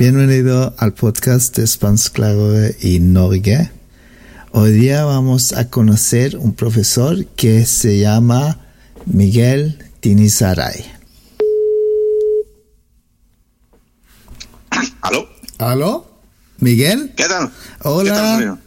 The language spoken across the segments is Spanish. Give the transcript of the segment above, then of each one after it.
Bienvenido al podcast de Spansklarere y Norge. Hoy día vamos a conocer un profesor que se llama Miguel Tinisaray. ¿Aló? ¿Aló? ¿Miguel? ¿Qué tal? Hola. ¿Qué tal, Rodrigo?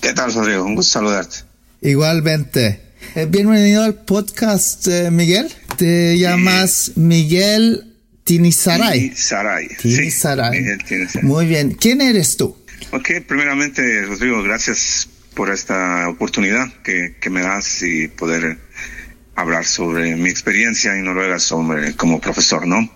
¿Qué tal, Rodrigo? Un gusto saludarte. Igualmente. Eh, bienvenido al podcast, eh, Miguel. Te llamas Miguel Tinisaray. Saray. Tinisaray. Sí, Tinisaray. Muy bien. ¿Quién eres tú? Ok, primeramente, Rodrigo, gracias por esta oportunidad que, que me das y poder hablar sobre mi experiencia en Noruega sobre, como profesor, ¿no?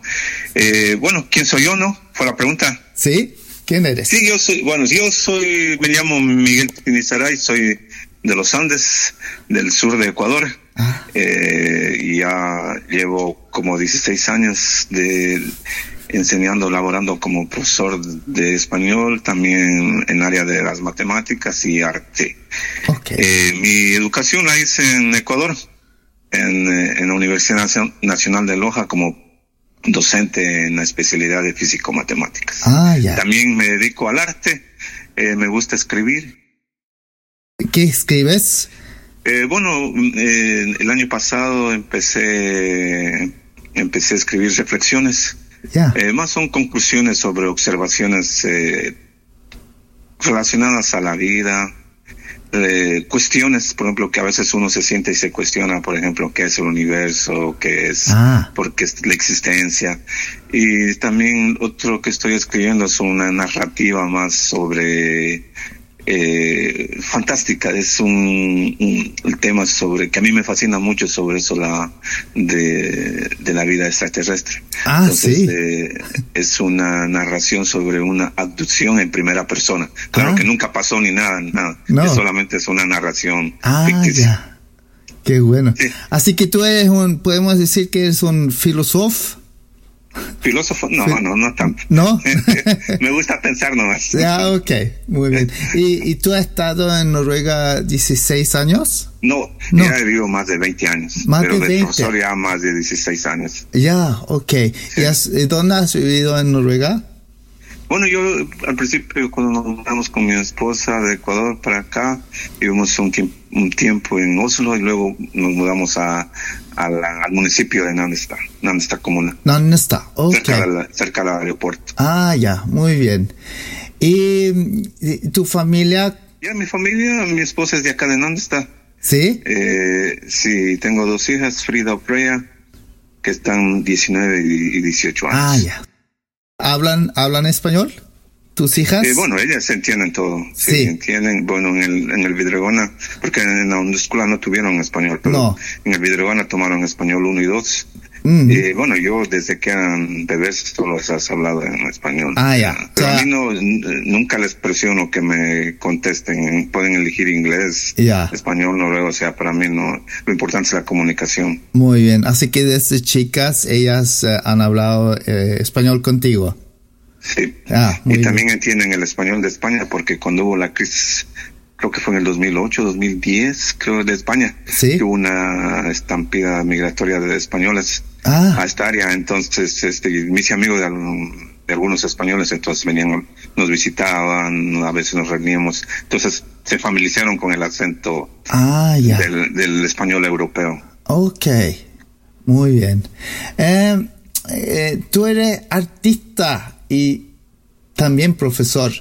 Eh, bueno, ¿quién soy yo, no? Fue la pregunta. ¿Sí? ¿Quién eres? Sí, yo soy, bueno, yo soy, me llamo Miguel Tinisaray, soy de los Andes, del sur de Ecuador. Eh, ya llevo como 16 años de enseñando, laborando como profesor de español, también en área de las matemáticas y arte. Ok. Eh, mi educación la hice en Ecuador, en, eh, en la Universidad Nacio- Nacional de Loja como docente en la especialidad de físico-matemáticas. Ah, ya. También me dedico al arte, eh, me gusta escribir. ¿Qué escribes? Eh, bueno, eh, el año pasado empecé, empecé a escribir reflexiones. Eh, más son conclusiones sobre observaciones eh, relacionadas a la vida, cuestiones, por ejemplo, que a veces uno se siente y se cuestiona, por ejemplo, qué es el universo, qué es, Ah. por qué es la existencia. Y también otro que estoy escribiendo es una narrativa más sobre eh, fantástica, es un, tema sobre que a mí me fascina mucho sobre eso la de, de la vida extraterrestre. Ah, Entonces, sí. eh, es una narración sobre una abducción en primera persona. Claro Ah. que nunca pasó ni nada, nada. No. Es solamente es una narración Ah, ficticia. ya. Qué bueno. Sí. Así que tú eres un, podemos decir que eres un filósofo, Filósofo, no, Sí. no, no tanto. ¿no? Me gusta pensar nomás. ya, ok. Muy bien. ¿Y, y tú has estado en Noruega 16 años? No, No. ya he vivido más de 20 años. Más pero de de 20. profesor ya más de 16 años. Ya, ok. ¿Y has- dónde has vivido en Noruega? Bueno, yo al principio cuando nos mudamos con mi esposa de Ecuador para acá, vivimos un, un tiempo en Oslo y luego nos mudamos a, a la- al municipio de Nannestad, Nannestad comuna, ¿Dónde está? Ok. cerca, del, cerca del aeropuerto. Ah, ya, muy bien. ¿Y, tu familia? Ya mi familia, mi esposa es de acá de Nannestad. ¿Sí? Eh, sí, tengo dos hijas, Frida y Freya, que están 19 y y 18 años. Ah, ya. ¿Hablan, hablan español? ¿Tus hijas? Eh, bueno, ellas entienden todo. Sí, Sí. entienden. Bueno, en el, en el Vidregona, porque en la escuela no tuvieron español, pero No. en el Vidregona tomaron español 1 y 2. Mm. Y bueno, yo desde que eran bebés solo has hablado en español. Ah, ya. Pero Ya. a mí no, nunca les presiono que me contesten. Pueden elegir inglés, Ya. español, noruego. O sea, para mí no. Lo importante es la comunicación. Muy bien. Así que desde chicas ellas eh, han hablado eh, español contigo. Sí. Ah, y bien. también entienden el español de España porque cuando hubo la crisis, creo que fue en el 2008, 2010, creo, de España, Sí. hubo una estampida migratoria de españoles Ah. a esta área. Entonces, este, mis amigos de, algún- de algunos españoles, entonces venían, nos visitaban, a veces nos reuníamos. Entonces, se familiarizaron con el acento Ah, ya. del, del español europeo. Ok. Muy bien. Eh, eh, tú eres artista y también profesor.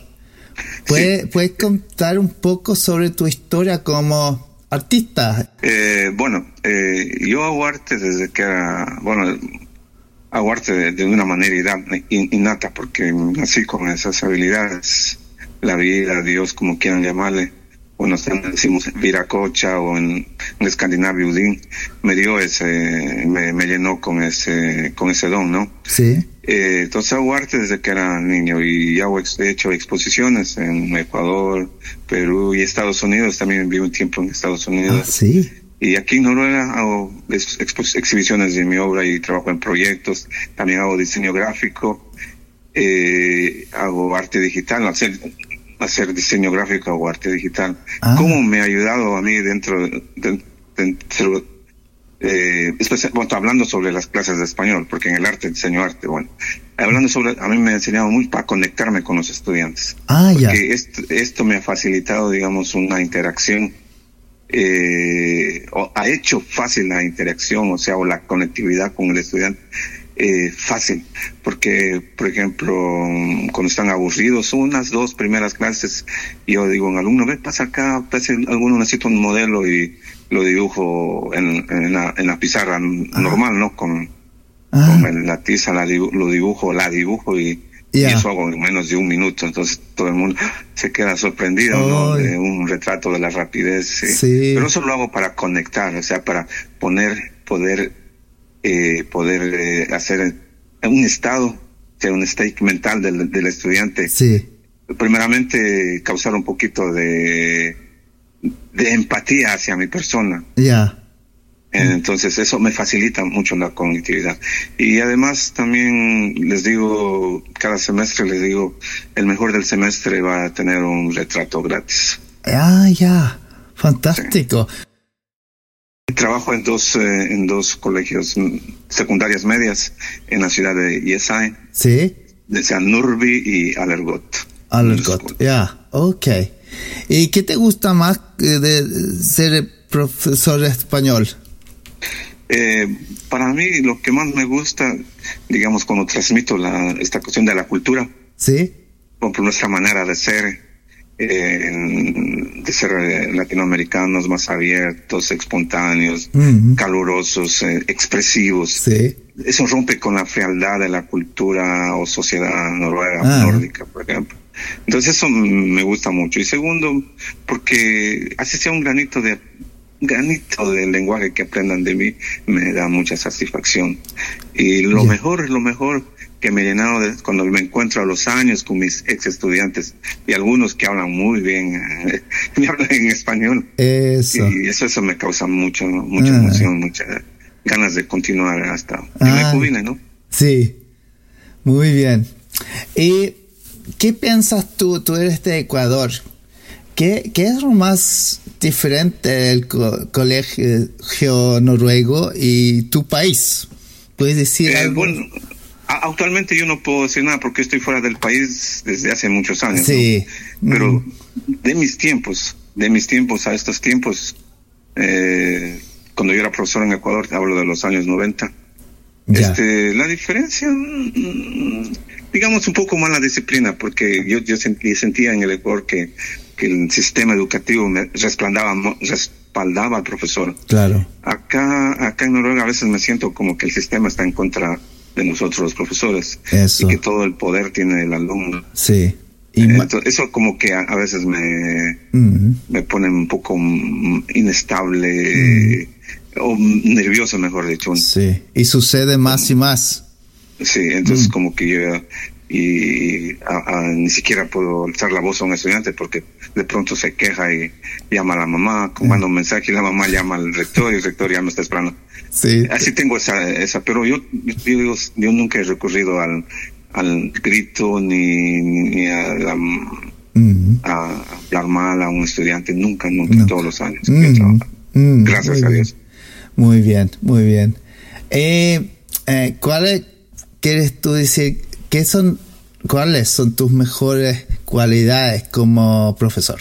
¿Puedes, ¿Puedes contar un poco sobre tu historia como artista? Eh, bueno, eh, yo hago arte desde que era, bueno, hago arte de, de una manera innata porque nací con esas habilidades, la vida, Dios, como quieran llamarle. Bueno, nosotros decimos viracocha o en, en escandinavio udin, me dio ese, me, me llenó con ese, con ese don, ¿no? Sí. Eh, entonces hago arte desde que era niño y hago, he hecho exposiciones en Ecuador, Perú y Estados Unidos. También viví un tiempo en Estados Ah, Unidos. sí. Y aquí en Noruega hago ex- exhibiciones de mi obra y trabajo en proyectos. También hago diseño gráfico, eh, hago arte digital, hacer, hacer diseño gráfico o arte digital. Ah. ¿Cómo me ha ayudado a mí dentro, de- dentro eh, bueno, hablando sobre las clases de español, porque en el arte diseño arte, bueno, hablando sobre, a mí me ha enseñado muy para conectarme con los estudiantes. Ah, ya. Esto, esto, me ha facilitado, digamos, una interacción, eh, o ha hecho fácil la interacción, o sea, o la conectividad con el estudiante. Eh, fácil, porque, por ejemplo, cuando están aburridos, unas dos primeras clases, yo digo, un alumno, ve, pasa acá, pasa, alguno necesita un modelo y lo dibujo en, en, la, en la, pizarra normal, ¿no? Con, con la tiza la lo dibujo, la dibujo y, y, eso hago en menos de un minuto. Entonces todo el mundo se queda sorprendido, ¿no? De un retrato de la rapidez. Sí. Pero eso lo hago para conectar, o sea, para poner, poder, eh, poder eh, hacer un estado, o sea, un state mental del, del estudiante. Sí. Primeramente causar un poquito de de empatía hacia mi persona. Ya. Entonces eso me facilita mucho la cognitividad. Y además también les digo, cada semestre les digo, el mejor del semestre va a tener un retrato gratis. Ah, ya, fantástico. Trabajo en dos, eh, en dos colegios secundarias medias en la ciudad de Yesai. Sí. De San Nurbi y Alergot. Alergot, ya, ok. ¿Y qué te gusta más eh, de ser profesor español? Eh, para mí lo que más me gusta, digamos, cuando transmito la, esta cuestión de la cultura, sí, por nuestra manera de ser, eh, de ser latinoamericanos más abiertos, espontáneos, calurosos, expresivos. Sí. Eso rompe con la frialdad de la cultura o sociedad noruega, ah. nórdica, por ejemplo. Entonces eso me gusta mucho. Y segundo, porque así sea un granito de granito del lenguaje que aprendan de mí, me da mucha satisfacción. Y lo mejor, lo mejor que me he llenado de, cuando me encuentro a los años con mis ex estudiantes y algunos que hablan muy bien, me hablan en español. Eso. Y eso, eso me causa mucho, mucha ah. emoción, muchas ganas de continuar hasta que me ah. jubile, ¿no? Sí, muy bien. Y ¿qué piensas tú? Tú eres de Ecuador. ¿Qué, qué es lo más diferente del colegio noruego y tu país? ¿Puedes decir eh, algo? Bueno, actualmente yo no puedo decir nada porque estoy fuera del país desde hace muchos años. Sí. Pero de mis tiempos, de mis tiempos a estos tiempos, eh, cuando yo era profesor en Ecuador, hablo de los años 90, este, la diferencia mm, digamos, un poco más la disciplina, porque yo, yo sentía en el Ecuador que, que el sistema educativo me respaldaba, respaldaba al profesor. Claro. Acá, acá en Noruega a veces me siento como que el sistema está en contra de nosotros los profesores. Eso. Y que todo el poder tiene el alumno. Sí. Y eso como que a, veces me, me pone un poco inestable o nervioso, mejor dicho. Sí, y sucede más y más. Sí, entonces mm. como que yo y ni siquiera puedo alzar la voz a un estudiante porque de pronto se queja y llama a la mamá, mm. manda un mensaje y la mamá llama al rector y el rector ya me está esperando. Sí. Así tengo esa, esa pero yo, yo, yo nunca he recurrido al, al grito ni, ni a, la, mm. a, hablar mal a un estudiante, nunca, nunca, todos los años Gracias a Dios. Muy bien, muy bien. Eh, eh, ¿Cuál es quieres tú decir qué son, cuáles son tus mejores cualidades como profesor?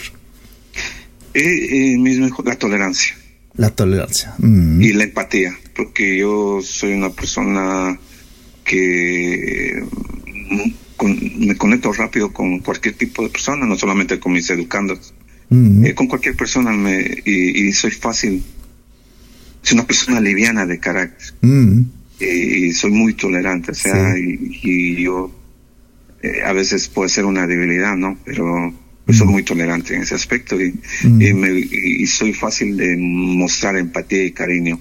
Eh, eh, la tolerancia. La tolerancia. Mm. Y la empatía, porque yo soy una persona que mm, me conecto rápido con cualquier tipo de persona, no solamente con mis educandos. Mm. Eh, con cualquier persona me, y, soy fácil. Soy una persona liviana de carácter y soy muy tolerante, o sea, y, yo eh, a veces puede ser una debilidad, ¿no? Pero soy muy tolerante en ese aspecto y, y, soy fácil de mostrar empatía y cariño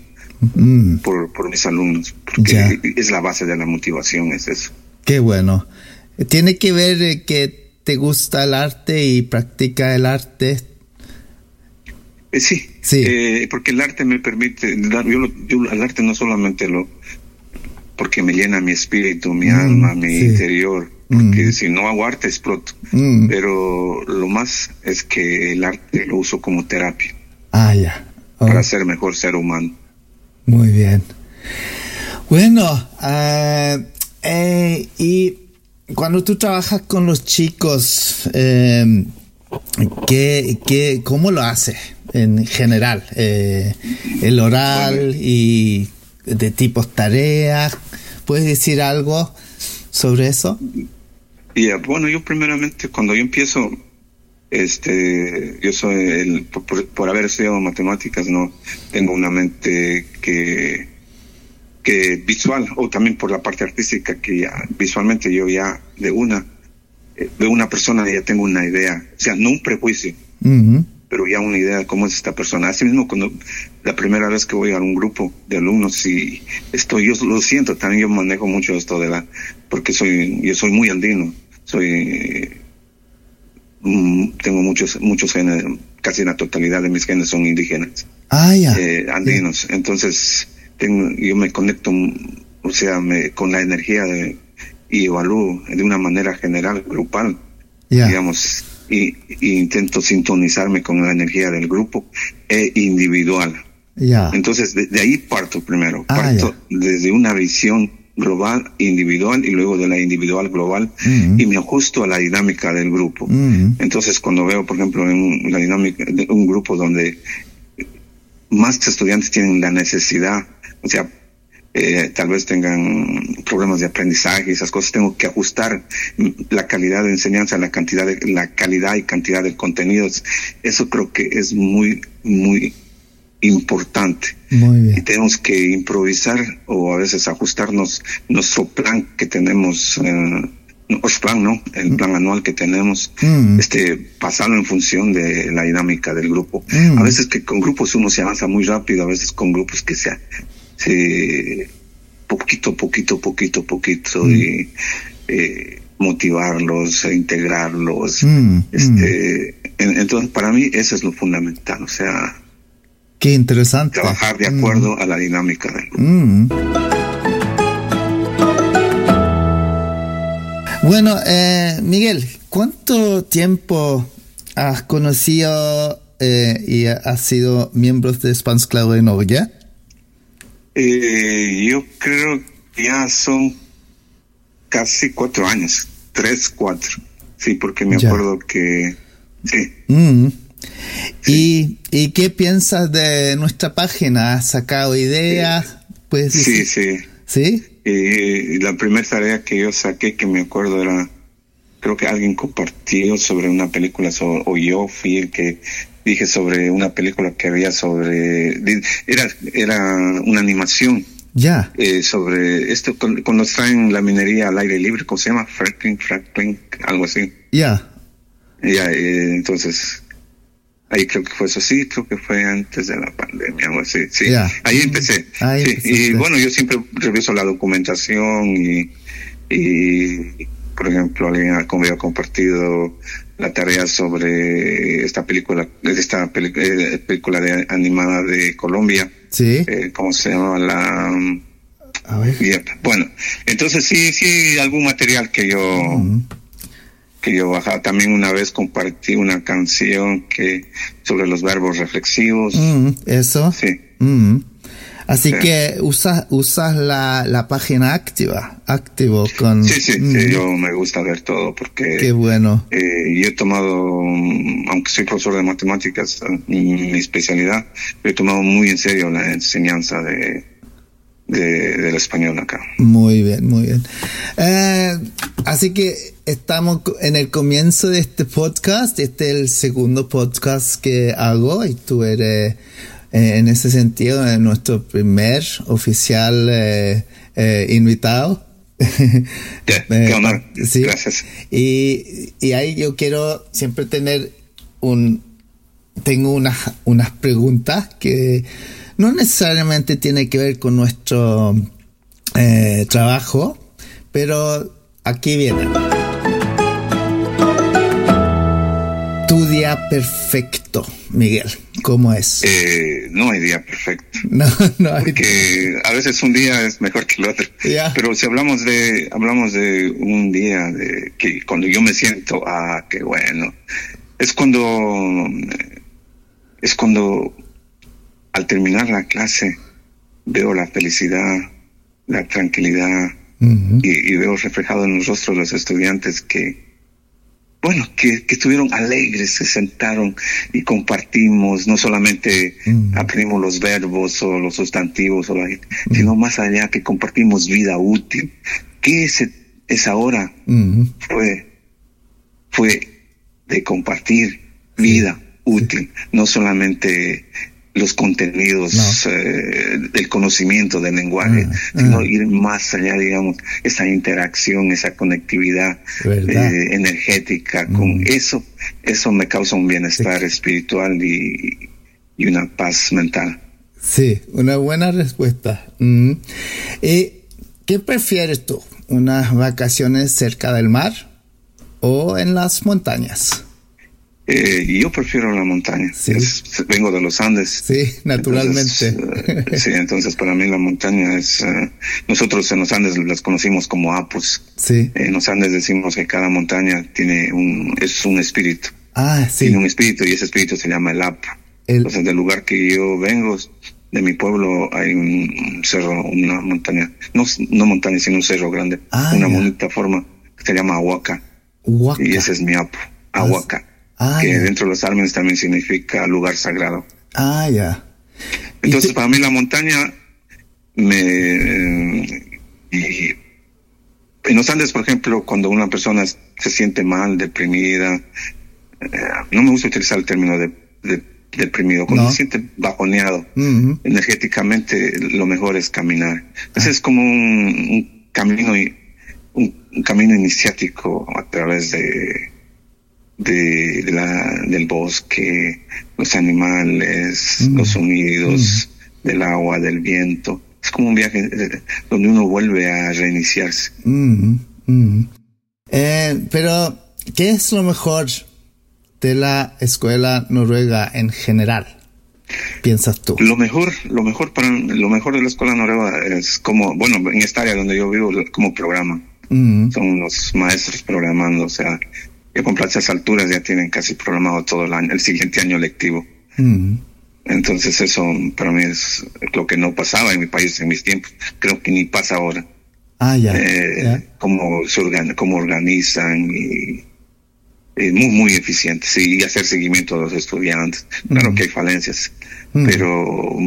por, por mis alumnos, porque es la base de la motivación, es eso. Qué bueno. ¿Tiene que ver eh, que te gusta el arte y practica el arte? Eh, sí, sí. porque el arte me permite, yo, yo el arte no solamente lo, porque me llena mi espíritu, mi mm, alma, mi interior. Porque mm. si no hago arte exploto. Mm. Pero lo más es que el arte lo uso como terapia. Ah, ya. Para oh. ser mejor ser humano. Muy bien. Bueno, eh, eh, y cuando tú trabajas con los chicos, eh, ¿qué, qué, cómo lo haces en general? el oral y de tipos tareas. ¿Puedes decir algo sobre eso? bueno, yo primeramente cuando yo empiezo, este, yo soy el, por, haber estudiado matemáticas, no tengo una mente que que visual o también por la parte artística que ya visualmente yo ya de una eh, de una persona ya tengo una idea, o sea, no un prejuicio, pero ya una idea de cómo es esta persona. Así mismo cuando la primera vez que voy a un grupo de alumnos y estoy, yo lo siento, también yo manejo mucho esto de la, porque soy, yo soy muy andino, soy, mm, tengo muchos, muchos genes, casi la totalidad de mis genes son indígenas. Ah, ya. Eh, andinos. Entonces, tengo, yo me conecto, o sea, me, con la energía de, y evalúo de una manera general, grupal, digamos, y, intento sintonizarme con la energía del grupo e individual. Entonces, de, ahí parto primero, ah, parto desde una visión global, individual y luego de la individual global y me ajusto a la dinámica del grupo. Entonces, cuando veo, por ejemplo, en la dinámica de un grupo donde más estudiantes tienen la necesidad o sea, eh, tal vez tengan problemas de aprendizaje y esas cosas, tengo que ajustar la calidad de enseñanza, la cantidad de, la calidad y cantidad de contenidos. Eso creo que es muy, muy importante. Y tenemos que improvisar o a veces ajustarnos nuestro plan que tenemos, eh, nuestro plan, ¿no? El plan anual que tenemos, mm. este, pasarlo en función de la dinámica del grupo. Mm. A veces que con grupos uno se avanza muy rápido, a veces con grupos que se eh, poquito, poquito, poquito, poquito mm. y eh, motivarlos, integrarlos. Mm, mm. este, entonces, para mí eso es lo fundamental, o sea, qué interesante. Trabajar de acuerdo a la dinámica del grupo. Bueno, eh, Miguel, ¿cuánto tiempo has conocido eh, y has sido miembro de Spans Cloud de Noria? Eh, yo creo que ya son casi cuatro años, tres, cuatro. Sí, porque me acuerdo que... Mm. Sí. ¿Y, qué piensas de nuestra página? ¿Has sacado ideas? pues Sí, sí. ¿Sí? Y la primera tarea que yo saqué, que me acuerdo era, creo que alguien compartió sobre una película, o yo fui el que dije sobre una película que había sobre era era una animación ya. eh, sobre esto cuando traen la minería al aire libre cómo se llama fracking fracking algo así. Ya. Ya eh, entonces ahí creo que fue eso. Sí creo que fue antes de la pandemia algo así. Sí ahí empecé. Y bueno yo siempre reviso la documentación y y por ejemplo alguien había compartido la tarea sobre esta película, esta eh, película de, animada de Colombia. Sí. Eh, ¿Cómo se llama? La... A ver. Bueno, entonces sí, sí, algún material que yo... que yo bajaba. También una vez compartí una canción que sobre los verbos reflexivos. Eso. Sí. Así que usas, usas la, la página activa, activo con... Sí, sí, sí, yo me gusta ver todo porque... Qué bueno. Eh, yo he tomado, aunque soy profesor de matemáticas, mi especialidad, he tomado muy en serio la enseñanza de, de, del español acá. Muy bien, muy bien. Eh, así que estamos en el comienzo de este podcast. Este es el segundo podcast que hago y tú eres eh, en ese sentido, es nuestro primer oficial eh, eh, invitado. qué honor. Gracias. Y, y, ahí yo quiero siempre tener un... Tengo unas, unas preguntas que no necesariamente tiene que ver con nuestro trabajo, pero aquí viene. Tu día perfecto, Miguel. ¿Cómo es? Eh, no hay día perfecto. No, no hay Porque a veces un día es mejor que el otro. Pero si hablamos de, hablamos de un día de que cuando yo me siento, ah, qué bueno, es cuando, es cuando al terminar la clase veo la felicidad, la tranquilidad y, veo reflejado en los rostros de los estudiantes que, bueno, que, estuvieron alegres, se sentaron y compartimos, no solamente aprendimos los verbos o los sustantivos, o sino más allá que compartimos vida útil. que ese, esa hora fue, fue de compartir vida útil, no solamente los contenidos eh, del conocimiento del lenguaje, ah, sino ah. ir más allá, digamos, esa interacción, esa conectividad eh, energética con mm. eso, eso me causa un bienestar espiritual y, y, una paz mental. Sí, una buena respuesta. Mm. ¿Qué prefieres tú? ¿Unas vacaciones cerca del mar o en las montañas? Eh, yo prefiero la montaña. vengo de los Andes. Sí, naturalmente. Eh, sí, entonces para mí la montaña es... Eh, nosotros en los Andes las conocimos como apus. Sí. En los Andes decimos que cada montaña tiene un... es un espíritu. Ah, sí. Tiene un espíritu y ese espíritu se llama el apu. Entonces del lugar que yo vengo, de mi pueblo, hay un cerro, una montaña. No, no montaña, sino un cerro grande. Ah, una bonita forma que se llama Ahuaca. Y ese es mi apu. Ah, Ahuaca. Ah, que dentro de los árboles también significa lugar sagrado. Ah, ya. Entonces, para mí la montaña me... Y, en los Andes, por ejemplo, cuando una persona se siente mal, deprimida, eh, no me gusta utilizar el término de, deprimido, cuando se siente bajoneado, energéticamente lo mejor es caminar. Ese es como un, camino un camino iniciático a través de de, la, del bosque, los animales, mm. los sonidos mm. del agua, del viento. Es como un viaje eh, donde uno vuelve a reiniciarse. Mm, eh, pero, ¿qué es lo mejor de la escuela noruega en general? piensas tú? Lo mejor, lo mejor para lo mejor de la escuela noruega es como, bueno, en esta área donde yo vivo, como programa. Son los maestros programando, o sea, que con esas alturas ya tienen casi programado todo el año, el siguiente año lectivo. Mm. Entonces eso para mí es lo que no pasaba en mi país en mis tiempos. Creo que ni pasa ahora. Ah, ya. Eh, cómo, se cómo organizan y, muy, muy eficientes y hacer seguimiento a los estudiantes. Claro mm. que hay falencias, mm. pero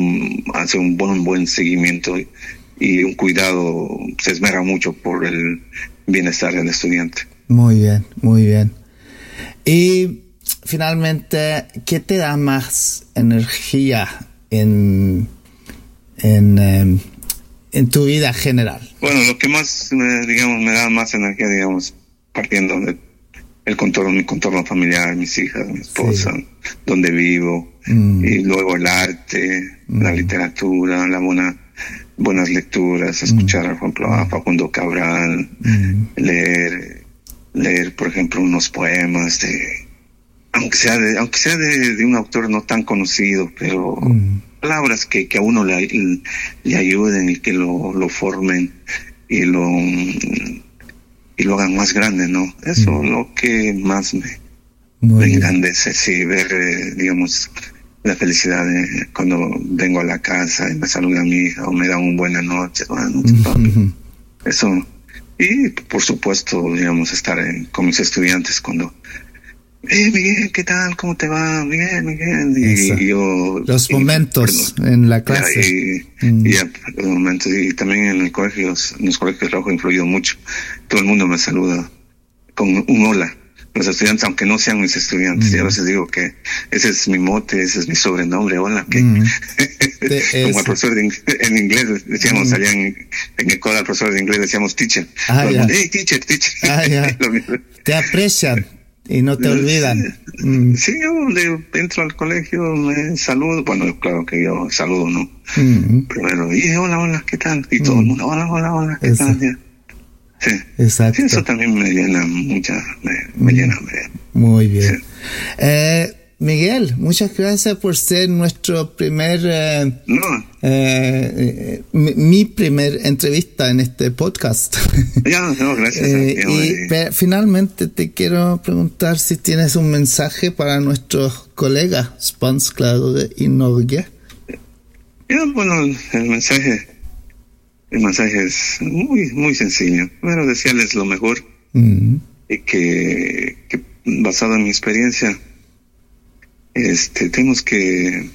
hace un buen, buen seguimiento y un cuidado, se esmera mucho por el bienestar del estudiante. Muy bien, muy bien. Y finalmente, ¿qué te da más energía en, en, em, en tu vida general? Bueno, lo que más, digamos, me da más energía, digamos, partiendo de el contorno, mi contorno familiar, mis hijas, mi esposa, donde vivo, mm. y luego el arte, la mm. literatura, la buena, buenas lecturas, escuchar, por ejemplo, a Facundo Cabral, mm. leer leer, por ejemplo, unos poemas de, aunque sea de, aunque sea de, un autor no tan conocido, pero mm. palabras que, que a uno le, le ayuden y que lo, lo formen y lo y lo hagan más grande, ¿no? Eso es mm. lo que más me, me engrandece, sí, ver, eh, digamos, la felicidad de cuando vengo a la casa y me saluda a mi hija o me da un buena noche, buenas noches, Eso y por supuesto, digamos, estar con mis estudiantes cuando, eh, Miguel, ¿qué tal? ¿Cómo te va? Bien, Miguel. Y, yo... Los momentos en la clase. Y, mm. los momentos. Y también en el colegio, en los colegios trabajo ha influido mucho. Todo el mundo me saluda con un hola los estudiantes, aunque no sean mis estudiantes. Y a veces digo que ese es mi mote, ese es mi sobrenombre, hola, que como el profesor de, en inglés decíamos allá en, en el al profesor de inglés decíamos teacher. Ah, hey, teacher, teacher. Ah, te aprecian y no te olvidan. Mm. Sí, yo entro al colegio, me saludo, bueno, claro que yo saludo, ¿no? Primero, y hola, hola, ¿qué tal? Y todo el mundo, hola, hola, hola, ¿qué tal? Sí. Exacto. eso también me llena mucha, me, llena. Muy bien. Eh, Miguel, muchas gracias por ser nuestro primer, eh, eh, mi, primer entrevista en este podcast. Ya, no, gracias. y finalmente te quiero preguntar si tienes un mensaje para nuestros colegas Sponsclado y Norge. bueno, el mensaje, el mensaje es muy, muy sencillo. Bueno, decirles lo mejor mm. y que, basado en mi experiencia, este, tenemos que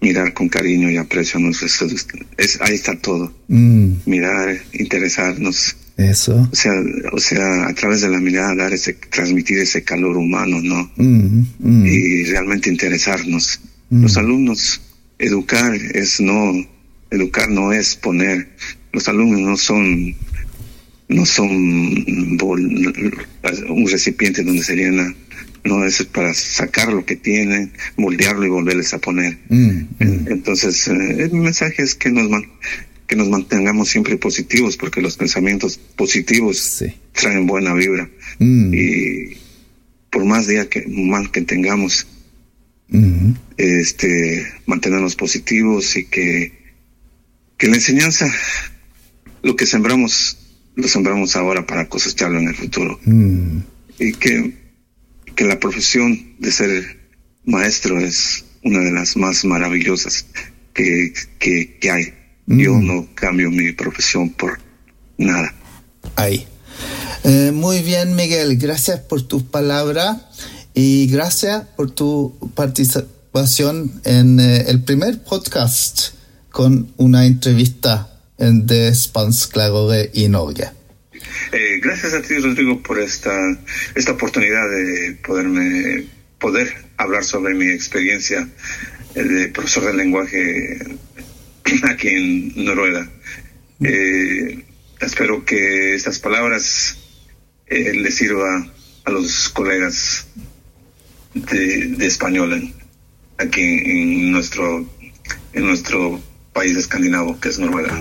mirar con cariño y aprecio a nuestros es ahí está todo. Mm. mirar interesarnos. Eso. O sea o sea a través de la mirada dar ese transmitir ese calor humano no mm, y realmente interesarnos. Los alumnos educar es no, educar no es poner, los alumnos no son, no son un recipiente donde se llena, no es para sacar lo que tienen, moldearlo y volverles a poner. Mm, mm. Entonces, eh, el mensaje es que nos, que nos mantengamos siempre positivos, porque los pensamientos positivos traen buena vibra. Mm. Y por más día que mal que tengamos, este, mantenernos positivos y que, que la enseñanza, lo que sembramos, lo sembramos ahora para cosecharlo en el futuro. Mm. Y que, que la profesión de ser maestro es una de las más maravillosas que, que, hay. Yo mm. no cambio mi profesión por nada. Ahí. Eh, muy bien, Miguel. Gracias por tus palabras. Y gracias por tu participación en eh, el primer podcast con una entrevista en de Spansklarore y Norge. Eh, gracias a ti, Rodrigo, por esta, esta oportunidad de poderme poder hablar sobre mi experiencia eh, de profesor de lenguaje aquí en Noruega. espero que estas palabras les sirva a los colegas de, español aquí en nuestro, en nuestro país escandinavo, que es Noruega.